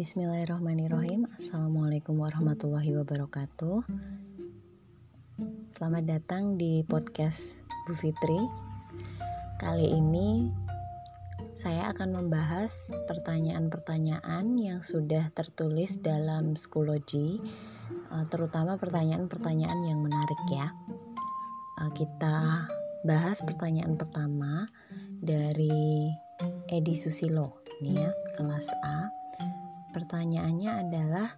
Bismillahirrahmanirrahim. Assalamualaikum warahmatullahi wabarakatuh. Selamat datang di podcast Bu Fitri. Kali ini saya akan membahas pertanyaan-pertanyaan yang sudah tertulis dalam Schoology eh, Terutama pertanyaan-pertanyaan yang menarik ya. Eh, Kita bahas pertanyaan pertama dari Edi Susilo ini ya kelas A Pertanyaannya adalah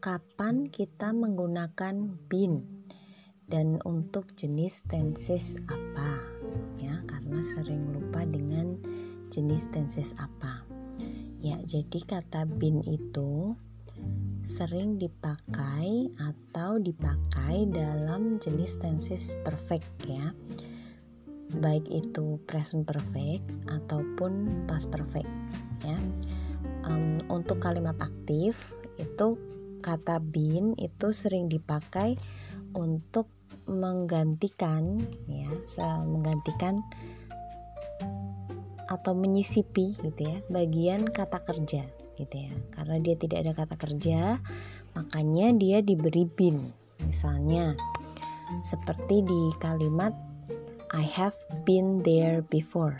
kapan kita menggunakan bin dan untuk jenis tenses apa? Ya, karena sering lupa dengan jenis tenses apa. Ya, jadi kata bin itu sering dipakai atau dipakai dalam jenis tenses perfect ya. Baik itu present perfect ataupun past perfect ya um, untuk kalimat aktif itu kata bin itu sering dipakai untuk menggantikan ya menggantikan atau menyisipi gitu ya bagian kata kerja gitu ya. Karena dia tidak ada kata kerja makanya dia diberi bin misalnya. Seperti di kalimat I have been there before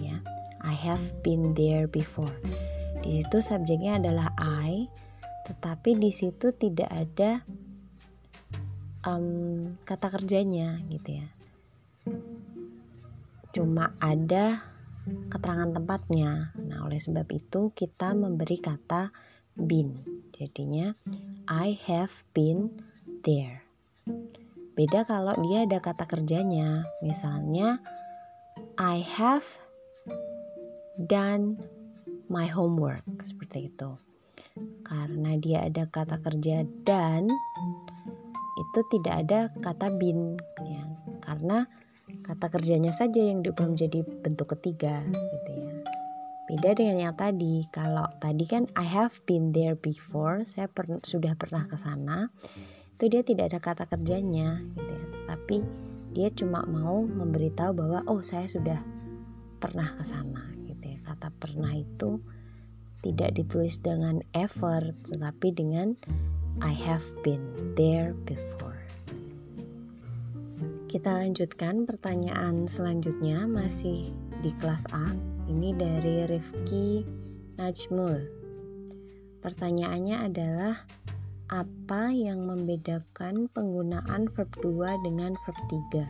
ya. I have been there before di situ subjeknya adalah I, tetapi di situ tidak ada um, kata kerjanya gitu ya. Cuma ada keterangan tempatnya. Nah, oleh sebab itu kita memberi kata been. Jadinya I have been there. Beda kalau dia ada kata kerjanya. Misalnya I have done my homework seperti itu. Karena dia ada kata kerja dan itu tidak ada kata bin ya. Karena kata kerjanya saja yang diubah menjadi bentuk ketiga gitu ya. Beda dengan yang tadi. Kalau tadi kan I have been there before. Saya per, sudah pernah ke sana. Itu dia tidak ada kata kerjanya gitu ya. Tapi dia cuma mau memberitahu bahwa oh saya sudah pernah ke sana kata pernah itu tidak ditulis dengan ever tetapi dengan I have been there before. Kita lanjutkan pertanyaan selanjutnya masih di kelas A. Ini dari Rifki Najmul. Pertanyaannya adalah apa yang membedakan penggunaan verb 2 dengan verb 3?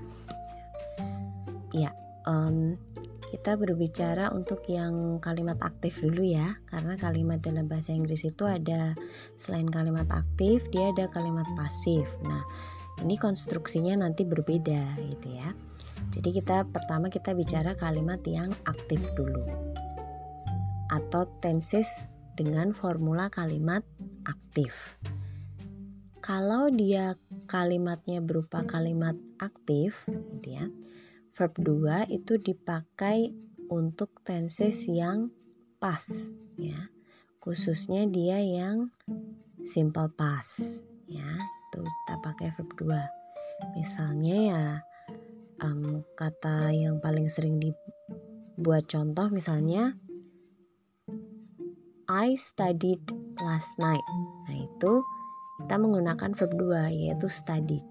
Ya, um, kita berbicara untuk yang kalimat aktif dulu ya karena kalimat dalam bahasa Inggris itu ada selain kalimat aktif dia ada kalimat pasif. Nah ini konstruksinya nanti berbeda gitu ya. Jadi kita pertama kita bicara kalimat yang aktif dulu. Atau tenses dengan formula kalimat aktif. Kalau dia kalimatnya berupa kalimat aktif gitu ya verb 2 itu dipakai untuk tenses yang past ya. Khususnya dia yang simple past ya. Itu kita pakai verb 2. Misalnya ya um, kata yang paling sering dibuat contoh misalnya I studied last night. Nah, itu kita menggunakan verb 2 yaitu studied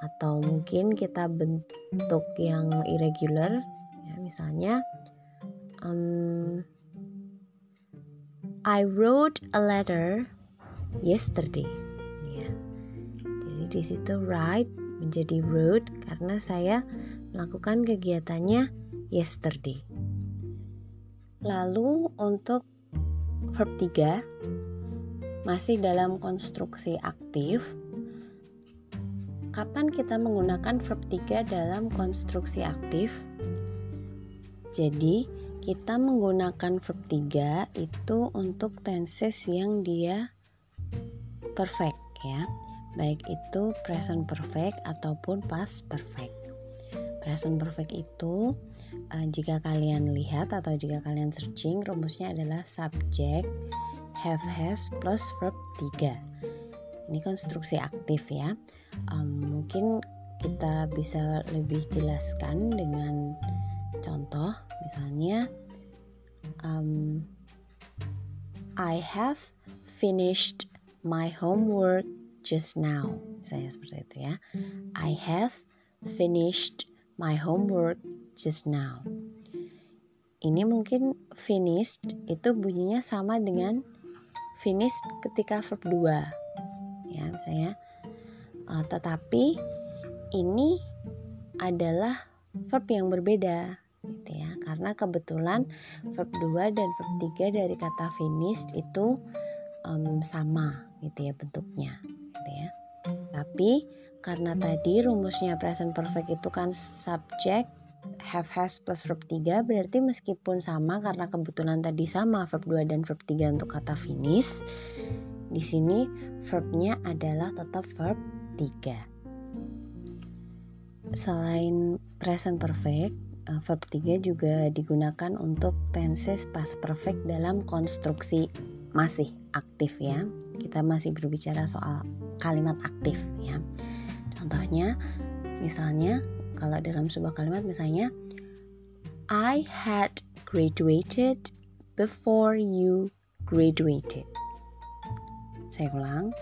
atau mungkin kita bentuk yang irregular ya misalnya um, I wrote a letter yesterday ya. Jadi di situ write menjadi wrote karena saya melakukan kegiatannya yesterday. Lalu untuk verb 3 masih dalam konstruksi aktif Kapan kita menggunakan verb 3 dalam konstruksi aktif? Jadi, kita menggunakan verb 3 itu untuk tenses yang dia perfect ya. Baik itu present perfect ataupun past perfect. Present perfect itu uh, jika kalian lihat atau jika kalian searching rumusnya adalah subject have has plus verb 3. Ini konstruksi aktif ya um, mungkin kita bisa lebih jelaskan dengan contoh misalnya um, I have finished my homework just now. Saya seperti itu ya. I have finished my homework just now. Ini mungkin finished itu bunyinya sama dengan finished ketika verb 2. Ya, misalnya uh, tetapi ini adalah verb yang berbeda gitu ya. Karena kebetulan verb 2 dan verb 3 dari kata finished itu um, sama gitu ya bentuknya gitu ya. Tapi karena tadi rumusnya present perfect itu kan subject have has plus verb 3 berarti meskipun sama karena kebetulan tadi sama verb 2 dan verb 3 untuk kata finish di sini verbnya adalah tetap verb 3 selain present perfect eh, verb 3 juga digunakan untuk tenses past perfect dalam konstruksi masih aktif ya. Kita masih berbicara soal kalimat aktif ya. Contohnya misalnya kalau dalam sebuah kalimat misalnya I had graduated before you graduated. Saya ulang.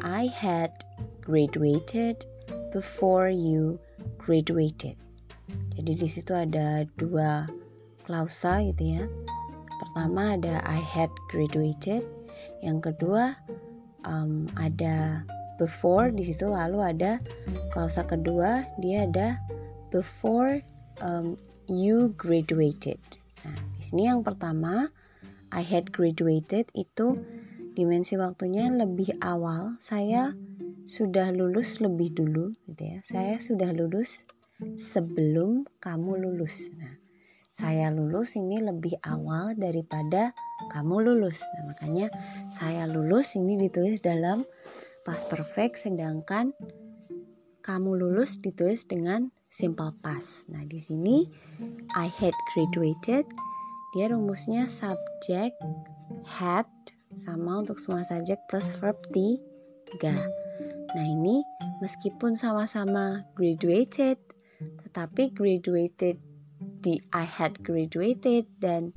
I had graduated before you graduated. Jadi di situ ada dua klausa gitu ya. Pertama ada I had graduated, yang kedua um, ada before di situ lalu ada klausa kedua dia ada before um, you graduated. Nah, di sini yang pertama I had graduated itu dimensi waktunya lebih awal. Saya sudah lulus lebih dulu gitu ya. Saya sudah lulus sebelum kamu lulus. Nah, saya lulus ini lebih awal daripada kamu lulus. Nah, makanya saya lulus ini ditulis dalam past perfect sedangkan kamu lulus ditulis dengan simple past. Nah, di sini I had graduated dia rumusnya subject had sama untuk semua subjek plus verb tiga. Nah, ini meskipun sama-sama graduated tetapi graduated di I had graduated dan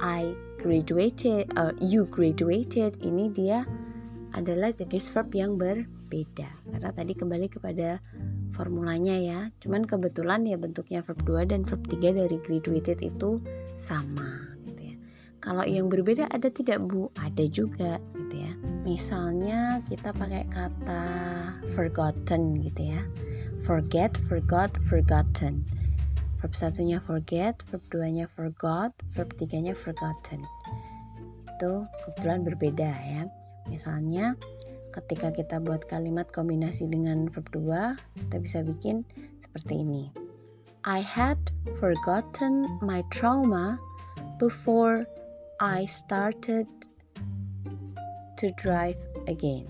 I graduated uh, you graduated ini dia adalah jenis verb yang berbeda. Karena tadi kembali kepada formulanya ya. Cuman kebetulan ya bentuknya verb 2 dan verb 3 dari graduated itu sama. Kalau yang berbeda ada tidak Bu? Ada juga gitu ya. Misalnya kita pakai kata forgotten gitu ya. Forget, forgot, forgotten. Verb satunya forget, verb 2-nya forgot, verb 3-nya forgotten. Itu kebetulan berbeda ya. Misalnya ketika kita buat kalimat kombinasi dengan verb 2, kita bisa bikin seperti ini. I had forgotten my trauma before I started to drive again.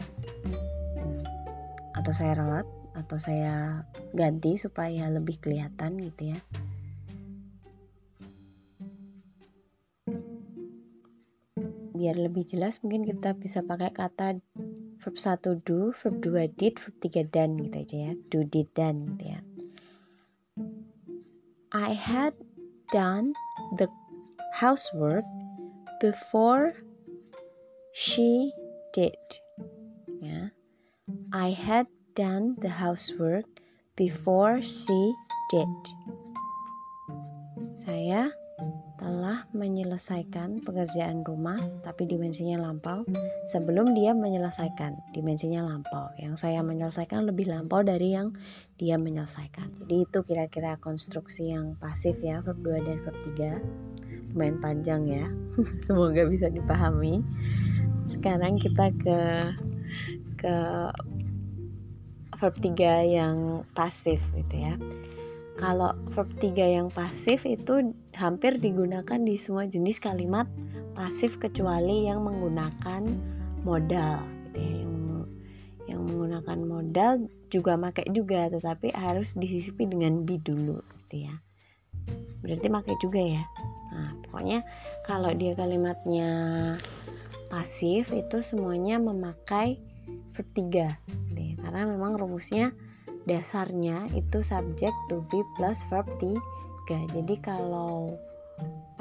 Atau saya ralat atau saya ganti supaya lebih kelihatan gitu ya. biar lebih jelas mungkin kita bisa pakai kata verb 1 do, verb 2 did, verb 3 done gitu aja ya. Do, did, done gitu ya. I had done the housework before she did. Ya. I had done the housework before she did. Saya telah menyelesaikan pekerjaan rumah tapi dimensinya lampau sebelum dia menyelesaikan dimensinya lampau yang saya menyelesaikan lebih lampau dari yang dia menyelesaikan jadi itu kira-kira konstruksi yang pasif ya verb 2 dan verb 3 lumayan panjang ya semoga bisa dipahami sekarang kita ke ke verb 3 yang pasif gitu ya kalau verb 3 yang pasif itu hampir digunakan di semua jenis kalimat pasif kecuali yang menggunakan modal gitu ya. Yang yang menggunakan modal juga pakai juga tetapi harus disisipi dengan be dulu gitu ya. Berarti pakai juga ya. Nah, pokoknya kalau dia kalimatnya pasif itu semuanya memakai verb 3 gitu ya. Karena memang rumusnya dasarnya itu subject to be plus verb 3 jadi kalau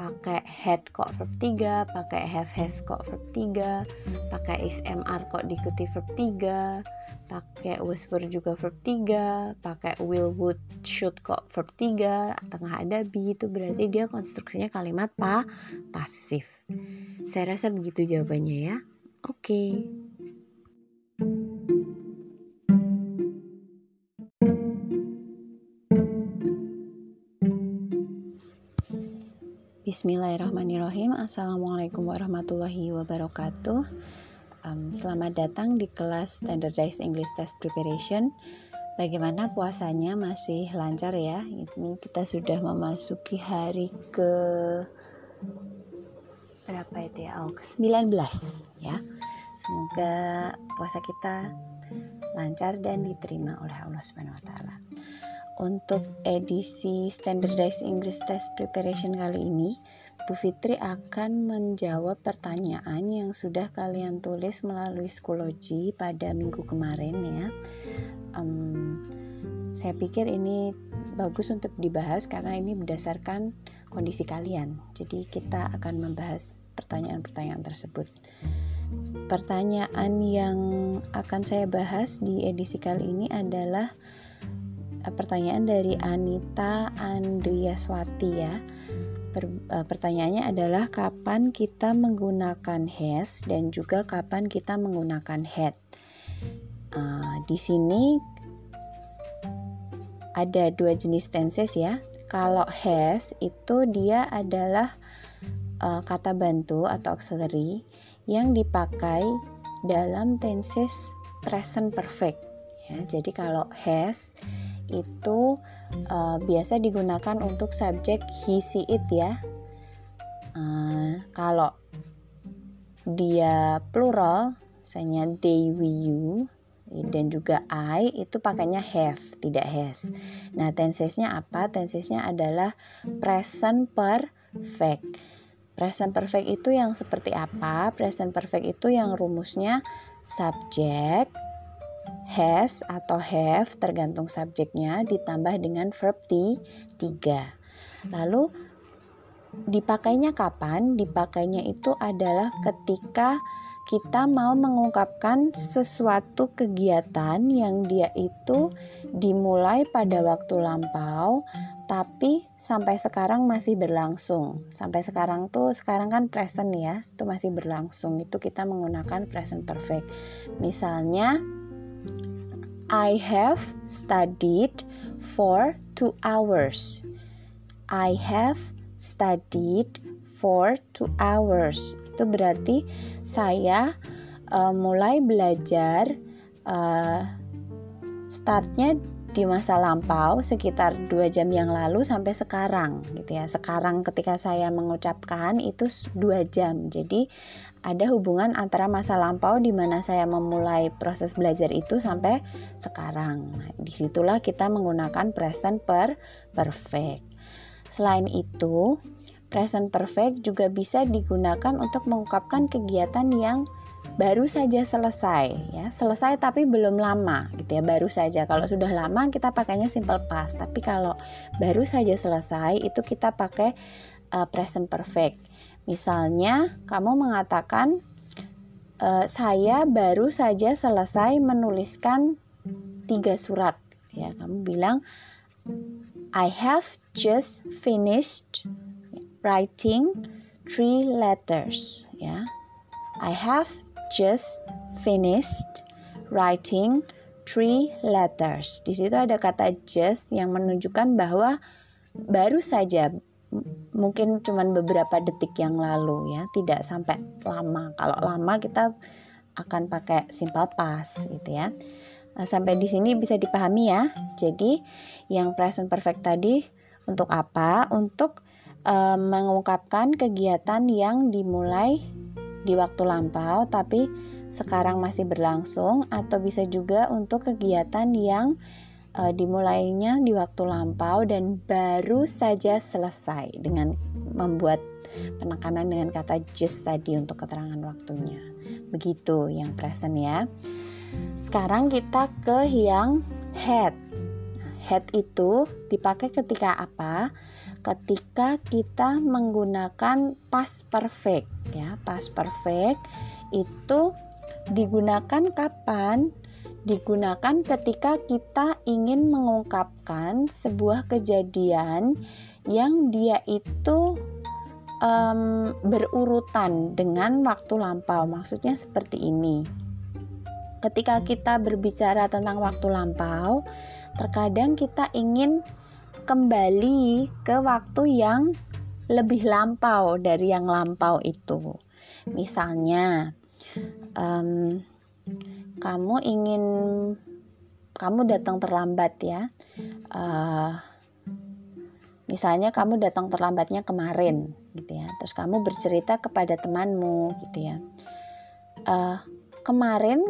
pakai had kok verb 3, pakai have has kok verb 3, pakai is mr kok diikuti verb 3, pakai was were juga verb 3, pakai will would should kok verb 3, tengah ada be itu berarti dia konstruksinya kalimat pa pasif. Saya rasa begitu jawabannya ya. Oke. Okay. Bismillahirrahmanirrahim. Assalamualaikum warahmatullahi wabarakatuh. Um, Selamat datang di kelas Standardized English Test Preparation. Bagaimana puasanya? Masih lancar ya? Ini kita sudah memasuki hari ke Berapa itu ya? Oh ke 19 ya. Semoga puasa kita lancar dan diterima oleh Allah Subhanahu wa taala untuk edisi Standardized English Test Preparation kali ini, Bu Fitri akan menjawab pertanyaan yang sudah kalian tulis melalui Skologi pada minggu kemarin ya. Um, saya pikir ini bagus untuk dibahas karena ini berdasarkan kondisi kalian. Jadi kita akan membahas pertanyaan-pertanyaan tersebut. Pertanyaan yang akan saya bahas di edisi kali ini adalah pertanyaan dari Anita Andriaswati ya. Per, uh, pertanyaannya adalah kapan kita menggunakan has dan juga kapan kita menggunakan had. Uh, di sini ada dua jenis tenses ya. Kalau has itu dia adalah uh, kata bantu atau auxiliary yang dipakai dalam tenses present perfect. Ya, jadi kalau has itu uh, biasa digunakan untuk subjek he, she, it ya. Uh, kalau dia plural, misalnya they, we, you, dan juga I itu pakainya have, tidak has. Nah, tensesnya apa? Tensesnya adalah present perfect. Present perfect itu yang seperti apa? Present perfect itu yang rumusnya subject, has atau have tergantung subjeknya ditambah dengan verb t 3. Lalu dipakainya kapan? Dipakainya itu adalah ketika kita mau mengungkapkan sesuatu kegiatan yang dia itu dimulai pada waktu lampau tapi sampai sekarang masih berlangsung. Sampai sekarang tuh sekarang kan present ya, itu masih berlangsung. Itu kita menggunakan present perfect. Misalnya I have studied for two hours. I have studied for two hours. Itu berarti saya uh, mulai belajar uh, startnya di masa lampau sekitar dua jam yang lalu sampai sekarang gitu ya sekarang ketika saya mengucapkan itu dua jam jadi ada hubungan antara masa lampau di mana saya memulai proses belajar itu sampai sekarang. Nah, di situlah kita menggunakan present per perfect. Selain itu, present perfect juga bisa digunakan untuk mengungkapkan kegiatan yang baru saja selesai ya. Selesai tapi belum lama gitu ya. Baru saja. Kalau sudah lama kita pakainya simple past. Tapi kalau baru saja selesai itu kita pakai uh, present perfect Misalnya, kamu mengatakan, e, "Saya baru saja selesai menuliskan tiga surat." Ya, kamu bilang, "I have just finished writing three letters." Ya, I have just finished writing three letters. Di situ ada kata just yang menunjukkan bahwa baru saja mungkin cuman beberapa detik yang lalu ya tidak sampai lama. Kalau lama kita akan pakai simple past gitu ya. Nah, sampai di sini bisa dipahami ya. Jadi yang present perfect tadi untuk apa? Untuk uh, mengungkapkan kegiatan yang dimulai di waktu lampau tapi sekarang masih berlangsung atau bisa juga untuk kegiatan yang uh, dimulainya di waktu lampau dan baru saja selesai dengan membuat penekanan dengan kata just tadi untuk keterangan waktunya. Begitu yang present ya. Sekarang kita ke yang had. Nah, had itu dipakai ketika apa? ketika kita menggunakan past perfect ya. Past perfect itu digunakan kapan? Digunakan ketika kita ingin mengungkapkan sebuah kejadian yang dia itu um, berurutan dengan waktu lampau. Maksudnya seperti ini. Ketika kita berbicara tentang waktu lampau, terkadang kita ingin kembali ke waktu yang lebih lampau dari yang lampau itu. Misalnya, um, kamu ingin kamu datang terlambat ya. Uh, misalnya kamu datang terlambatnya kemarin, gitu ya. Terus kamu bercerita kepada temanmu, gitu ya. Uh, kemarin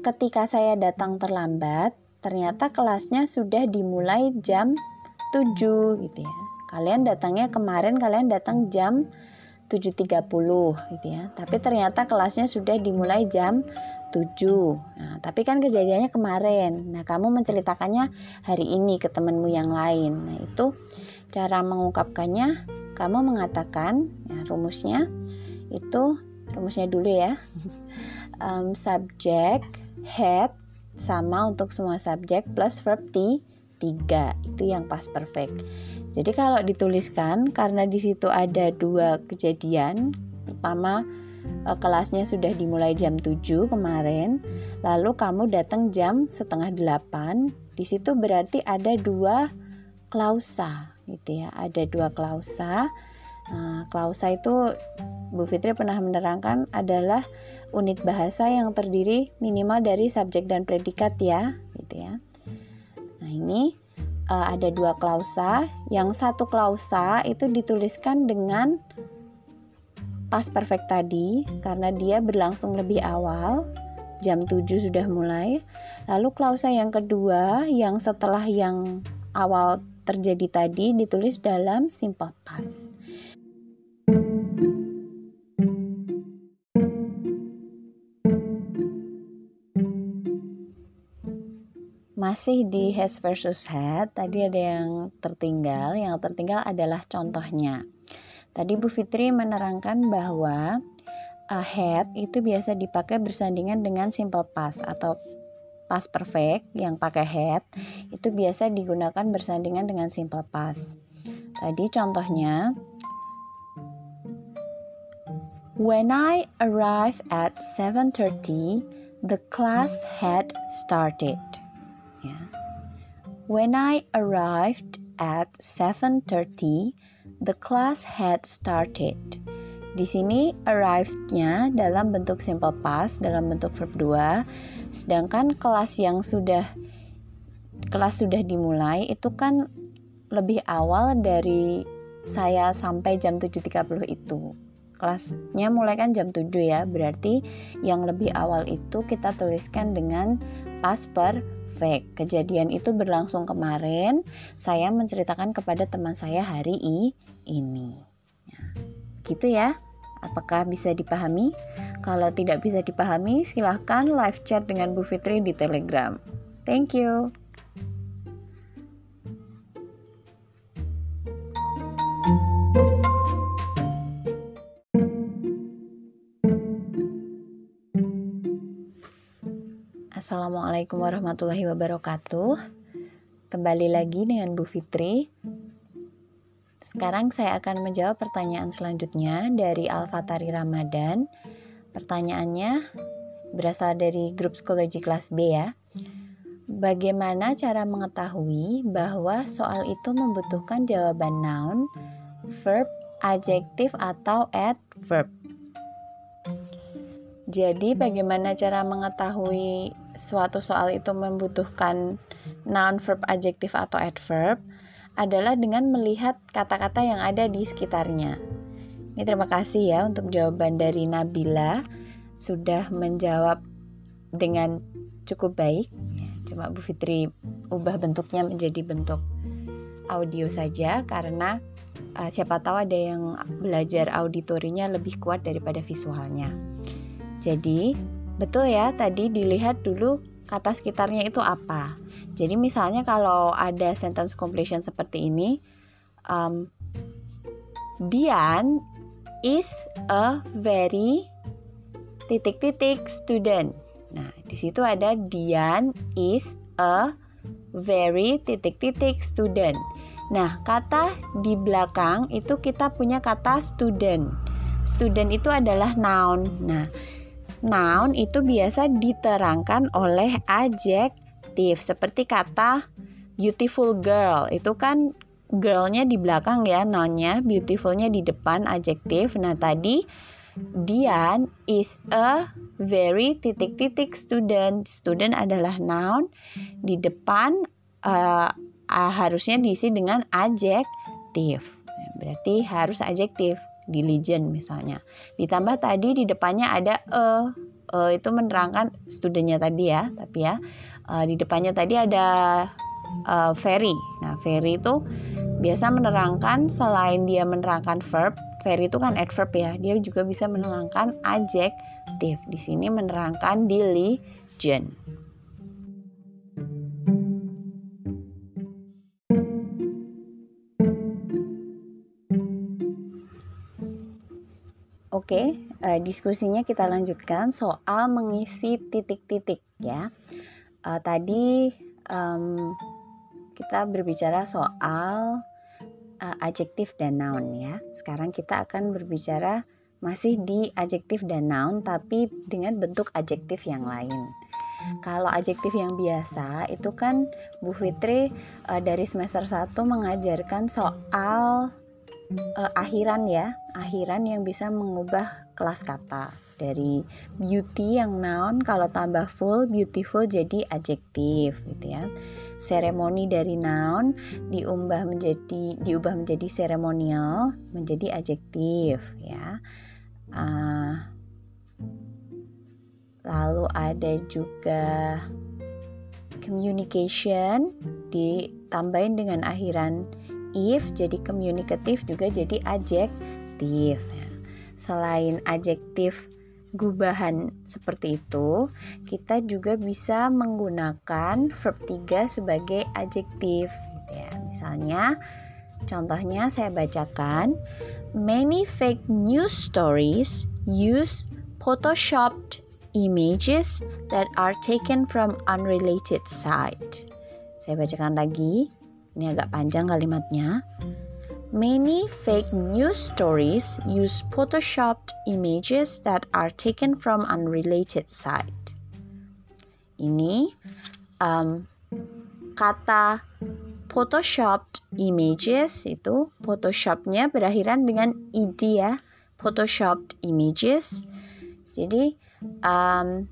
ketika saya datang terlambat, ternyata kelasnya sudah dimulai jam 7 gitu ya. Kalian datangnya kemarin kalian datang jam 7.30 gitu ya. Tapi ternyata kelasnya sudah dimulai jam 7. Nah, tapi kan kejadiannya kemarin. Nah, kamu menceritakannya hari ini ke temanmu yang lain. Nah, itu cara mengungkapkannya kamu mengatakan ya, rumusnya itu rumusnya dulu ya. um, subject had sama untuk semua subjek plus verb t 3 itu yang past perfect. Jadi kalau dituliskan karena di situ ada dua kejadian. Pertama eh, kelasnya sudah dimulai jam 7 kemarin, lalu kamu datang jam setengah 8. Di situ berarti ada dua klausa gitu ya. Ada dua klausa. Nah, klausa itu Bu Fitri pernah menerangkan adalah unit bahasa yang terdiri minimal dari subjek dan predikat ya, gitu ya. Nah, ini uh, ada dua klausa. Yang satu klausa itu dituliskan dengan pas perfect tadi karena dia berlangsung lebih awal. Jam 7 sudah mulai. Lalu klausa yang kedua yang setelah yang awal terjadi tadi ditulis dalam simple past. Masih di has versus had, tadi ada yang tertinggal. Yang tertinggal adalah contohnya. Tadi Bu Fitri menerangkan bahwa uh, had itu biasa dipakai bersandingan dengan simple past atau past perfect yang pakai had itu biasa digunakan bersandingan dengan simple past. Tadi contohnya When I arrived at 7:30, the class had started. Ya. When I arrived at 7:30, the class had started. Di sini arrived-nya dalam bentuk simple past dalam bentuk verb 2, sedangkan kelas yang sudah kelas sudah dimulai itu kan lebih awal dari saya sampai jam 7.30 itu. Kelasnya mulai kan jam 7 ya, berarti yang lebih awal itu kita tuliskan dengan past per fake. Kejadian itu berlangsung kemarin. Saya menceritakan kepada teman saya hari ini. Ya. Gitu ya. Apakah bisa dipahami? Kalau tidak bisa dipahami, silahkan live chat dengan Bu Fitri di Telegram. Thank you. Assalamualaikum warahmatullahi wabarakatuh. Kembali lagi dengan Bu Fitri. Sekarang saya akan menjawab pertanyaan selanjutnya dari Alfatari Ramadan. Pertanyaannya berasal dari grup psikologi kelas B ya. Bagaimana cara mengetahui bahwa soal itu membutuhkan jawaban noun, verb, adjektif atau adverb? Jadi, bagaimana cara mengetahui suatu soal itu membutuhkan noun, verb, adjektif, atau adverb adalah dengan melihat kata-kata yang ada di sekitarnya. Ini terima kasih ya untuk jawaban dari Nabila sudah menjawab dengan cukup baik. Cuma Bu Fitri ubah bentuknya menjadi bentuk audio saja karena uh, siapa tahu ada yang belajar auditorinya lebih kuat daripada visualnya. Jadi Betul ya, tadi dilihat dulu kata sekitarnya itu apa. Jadi misalnya kalau ada sentence completion seperti ini, um, Dian is a very titik-titik student. Nah, di situ ada Dian is a very titik-titik student. Nah, kata di belakang itu kita punya kata student. Student itu adalah noun. Nah, noun itu biasa diterangkan oleh adjektif seperti kata beautiful girl. Itu kan girlnya di belakang ya nounnya beautifulnya di depan adjektif. Nah tadi Dian is a very titik-titik student. Student adalah noun di depan uh, uh, harusnya diisi dengan adjektif. Berarti harus adjektif diligent misalnya. Ditambah tadi di depannya ada e, e itu menerangkan studentnya tadi ya, tapi ya e, di depannya tadi ada e, very. Nah, very itu biasa menerangkan selain dia menerangkan verb, very itu kan adverb ya, dia juga bisa menerangkan adjektif. Di sini menerangkan diligent. Oke, uh, diskusinya kita lanjutkan soal mengisi titik-titik ya. Uh, tadi um, kita berbicara soal uh, adjektif dan noun ya. Sekarang kita akan berbicara masih di adjektif dan noun tapi dengan bentuk adjektif yang lain. Kalau adjektif yang biasa itu kan Bu Fitri uh, dari semester 1 mengajarkan soal uh, akhiran ya, akhiran yang bisa mengubah kelas kata dari beauty yang noun kalau tambah full beautiful jadi adjektif gitu ya. Seremoni dari noun diubah menjadi diubah menjadi seremonial menjadi adjektif ya. Uh, lalu ada juga communication ditambahin dengan akhiran if jadi komunikatif juga jadi adjektif. Ya. Selain adjektif gubahan seperti itu, kita juga bisa menggunakan verb 3 sebagai adjektif. Ya. Misalnya, contohnya saya bacakan, many fake news stories use photoshopped images that are taken from unrelated site. Saya bacakan lagi. Ini agak panjang kalimatnya. Many fake news stories use photoshopped images that are taken from unrelated site. Ini um, kata photoshopped images itu photoshopnya berakhiran dengan id ya, photoshopped images. Jadi um,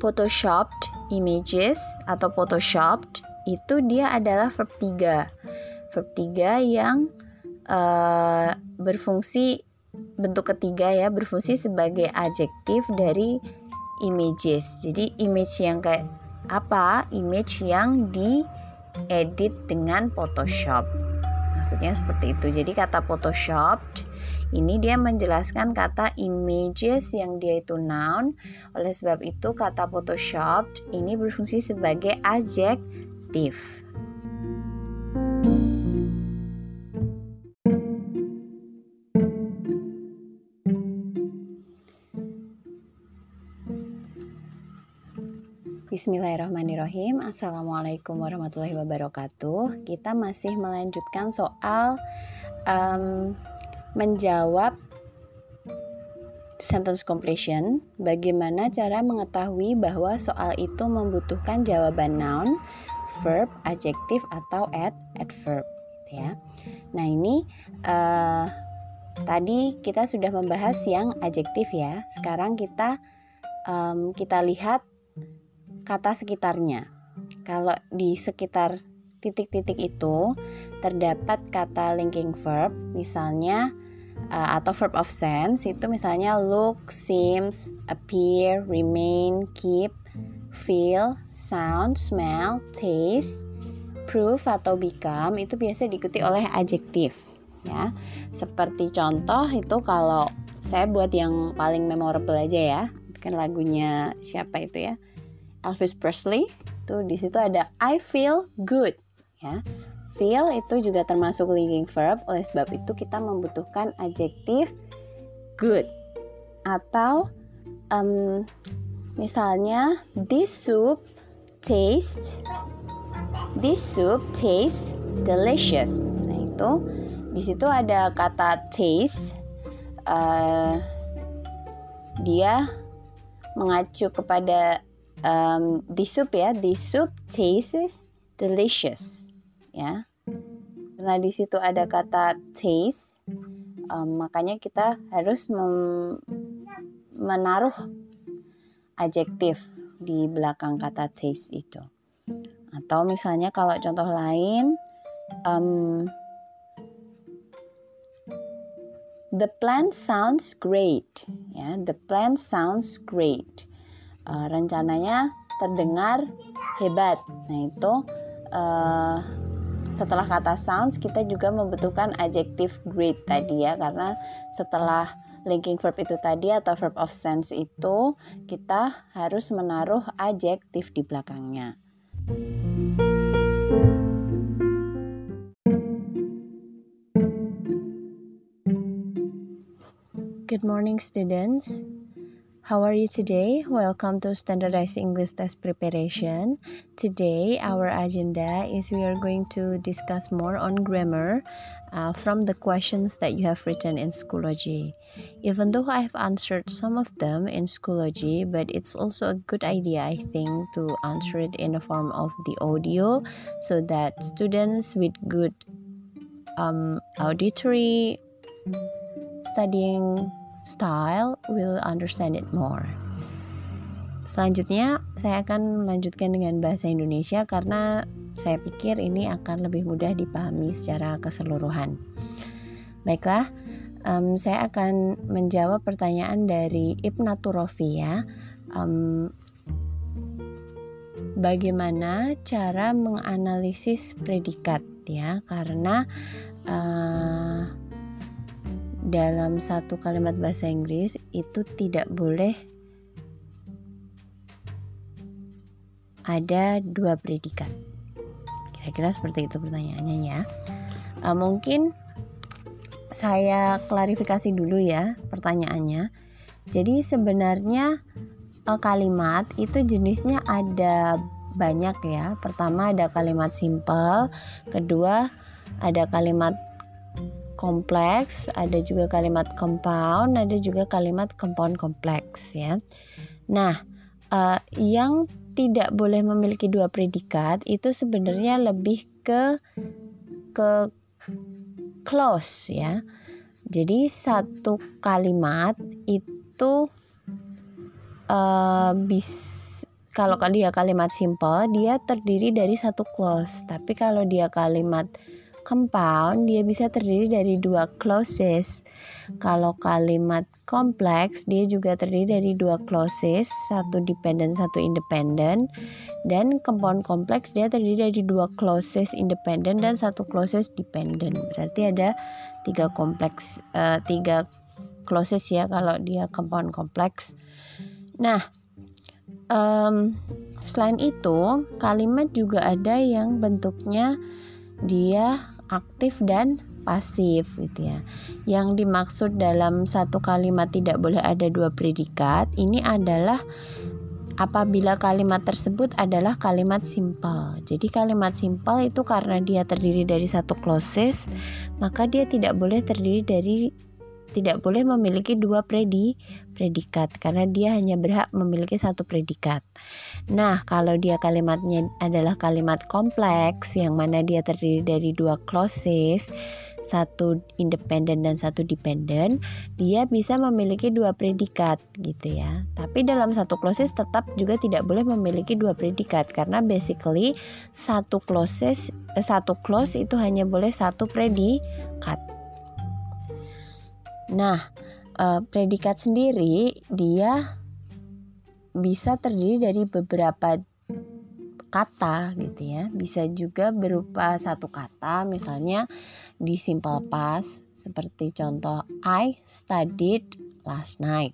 photoshopped images atau photoshopped itu dia adalah verb 3. Verb 3 yang uh, berfungsi bentuk ketiga ya, berfungsi sebagai adjektif dari images. Jadi image yang kayak apa? Image yang diedit dengan Photoshop. Maksudnya seperti itu. Jadi kata photoshopped ini dia menjelaskan kata images yang dia itu noun. Oleh sebab itu kata photoshopped ini berfungsi sebagai adjektif aktif. Bismillahirrahmanirrahim. Assalamualaikum warahmatullahi wabarakatuh. Kita masih melanjutkan soal um, Menjawab Sentence completion. Bagaimana cara mengetahui bahwa soal itu membutuhkan jawaban noun verb, adjektif atau ad adverb gitu ya. Nah, ini uh, tadi kita sudah membahas yang adjektif ya. Sekarang kita um, kita lihat kata sekitarnya. Kalau di sekitar titik-titik itu terdapat kata linking verb, misalnya uh, atau verb of sense itu misalnya look, seems, appear, remain, keep, feel, sound, smell, taste, prove atau become itu biasa diikuti oleh adjektif ya. Seperti contoh itu kalau saya buat yang paling memorable aja ya. Kan lagunya siapa itu ya? Elvis Presley tuh di situ ada I feel good ya feel itu juga termasuk linking verb oleh sebab itu kita membutuhkan adjektif good atau um, misalnya this soup taste this soup taste delicious. Nah itu di situ ada kata taste uh, dia mengacu kepada um, the soup ya. The soup tastes delicious ya. Karena di situ ada kata taste um, makanya kita harus menaruh adjektif di belakang kata taste itu. Atau misalnya kalau contoh lain um, the plan sounds great ya the plan sounds great. Uh, rencananya terdengar hebat. Nah itu uh, setelah kata sounds kita juga membutuhkan adjektif great tadi ya karena setelah linking verb itu tadi atau verb of sense itu kita harus menaruh adjektif di belakangnya. Good morning students. How are you today? Welcome to Standardized English Test Preparation. Today, our agenda is we are going to discuss more on grammar uh, from the questions that you have written in Schoology. Even though I have answered some of them in Schoology, but it's also a good idea, I think, to answer it in the form of the audio so that students with good um, auditory studying style will understand it more. Selanjutnya, saya akan melanjutkan dengan bahasa Indonesia karena saya pikir ini akan lebih mudah dipahami secara keseluruhan. Baiklah, um, saya akan menjawab pertanyaan dari Ibnatu ya. Um, bagaimana cara menganalisis predikat ya? Karena uh, dalam satu kalimat bahasa Inggris itu tidak boleh ada dua predikat. Kira-kira seperti itu pertanyaannya ya. Uh, mungkin saya klarifikasi dulu ya pertanyaannya. Jadi sebenarnya uh, kalimat itu jenisnya ada banyak ya. Pertama ada kalimat simple, kedua ada kalimat kompleks, ada juga kalimat compound, ada juga kalimat compound kompleks ya. Nah, uh, yang tidak boleh memiliki dua predikat itu sebenarnya lebih ke ke close ya. Jadi satu kalimat itu uh, bis kalau dia kalimat simple dia terdiri dari satu clause, tapi kalau dia kalimat compound dia bisa terdiri dari dua clauses. Kalau kalimat kompleks dia juga terdiri dari dua clauses, satu dependent, satu independent. Dan compound kompleks dia terdiri dari dua clauses independent dan satu clauses dependent. Berarti ada tiga kompleks, uh, tiga clauses ya kalau dia compound kompleks. Nah, um, selain itu kalimat juga ada yang bentuknya dia aktif dan pasif gitu ya. Yang dimaksud dalam satu kalimat tidak boleh ada dua predikat ini adalah apabila kalimat tersebut adalah kalimat simple. Jadi kalimat simple itu karena dia terdiri dari satu clauses, maka dia tidak boleh terdiri dari tidak boleh memiliki dua predi predikat karena dia hanya berhak memiliki satu predikat. Nah, kalau dia kalimatnya adalah kalimat kompleks yang mana dia terdiri dari dua clauses, satu independen dan satu dependent, dia bisa memiliki dua predikat gitu ya. Tapi dalam satu clauses tetap juga tidak boleh memiliki dua predikat karena basically satu clauses eh, satu clause itu hanya boleh satu predikat. Nah, uh, predikat sendiri dia bisa terdiri dari beberapa kata gitu ya. Bisa juga berupa satu kata misalnya di simple past seperti contoh I studied last night.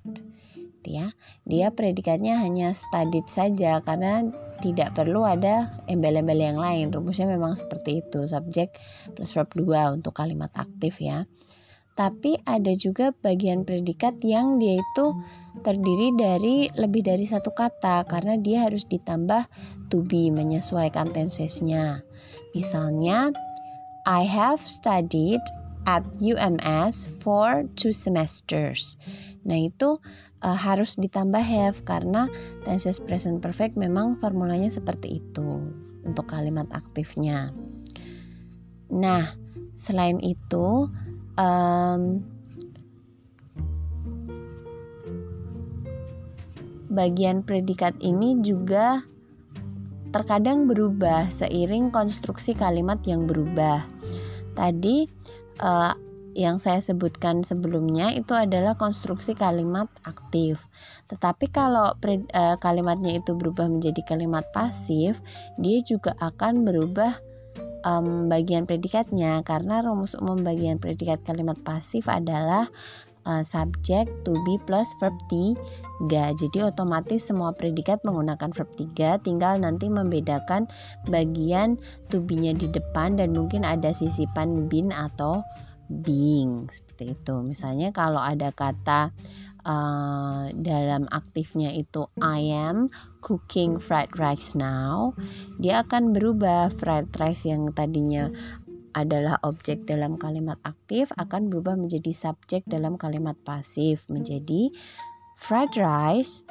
gitu ya. Dia predikatnya hanya studied saja karena tidak perlu ada embel-embel yang lain. Rumusnya memang seperti itu, subjek plus verb 2 untuk kalimat aktif ya. Tapi ada juga bagian predikat yang dia itu terdiri dari lebih dari satu kata karena dia harus ditambah to be menyesuaikan tensesnya. Misalnya, I have studied at UMS for two semesters. Nah, itu uh, harus ditambah have karena tenses present perfect memang formulanya seperti itu untuk kalimat aktifnya. Nah, selain itu um, bagian predikat ini juga terkadang berubah seiring konstruksi kalimat yang berubah. Tadi uh, yang saya sebutkan sebelumnya itu adalah konstruksi kalimat aktif. Tetapi kalau pre, uh, kalimatnya itu berubah menjadi kalimat pasif, dia juga akan berubah um, bagian predikatnya karena rumus umum bagian predikat kalimat pasif adalah uh, subjek to be plus verb 3. Jadi otomatis semua predikat menggunakan verb 3 tinggal nanti membedakan bagian to be-nya di depan dan mungkin ada sisipan bin atau being seperti itu. Misalnya kalau ada kata uh, dalam aktifnya itu I am cooking fried rice now, dia akan berubah fried rice yang tadinya adalah objek dalam kalimat aktif akan berubah menjadi subjek dalam kalimat pasif menjadi fried rice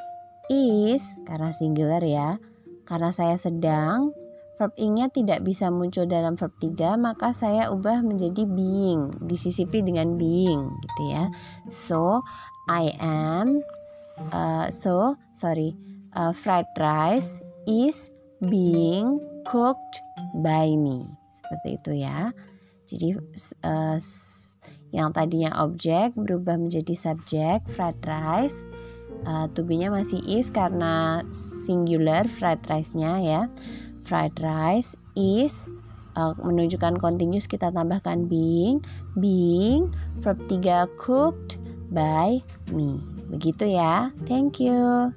is karena singular ya. Karena saya sedang verb ing-nya tidak bisa muncul dalam verb 3 maka saya ubah menjadi being disisipi dengan being gitu ya. So I am uh, so sorry uh, fried rice is being cooked by me seperti itu ya. Jadi uh, yang tadinya objek berubah menjadi subjek fried rice. Uh, tubinya masih is karena singular fried rice-nya ya. Fried rice is uh, menunjukkan continuous kita tambahkan being being verb 3 cooked by me. Begitu ya. Thank you.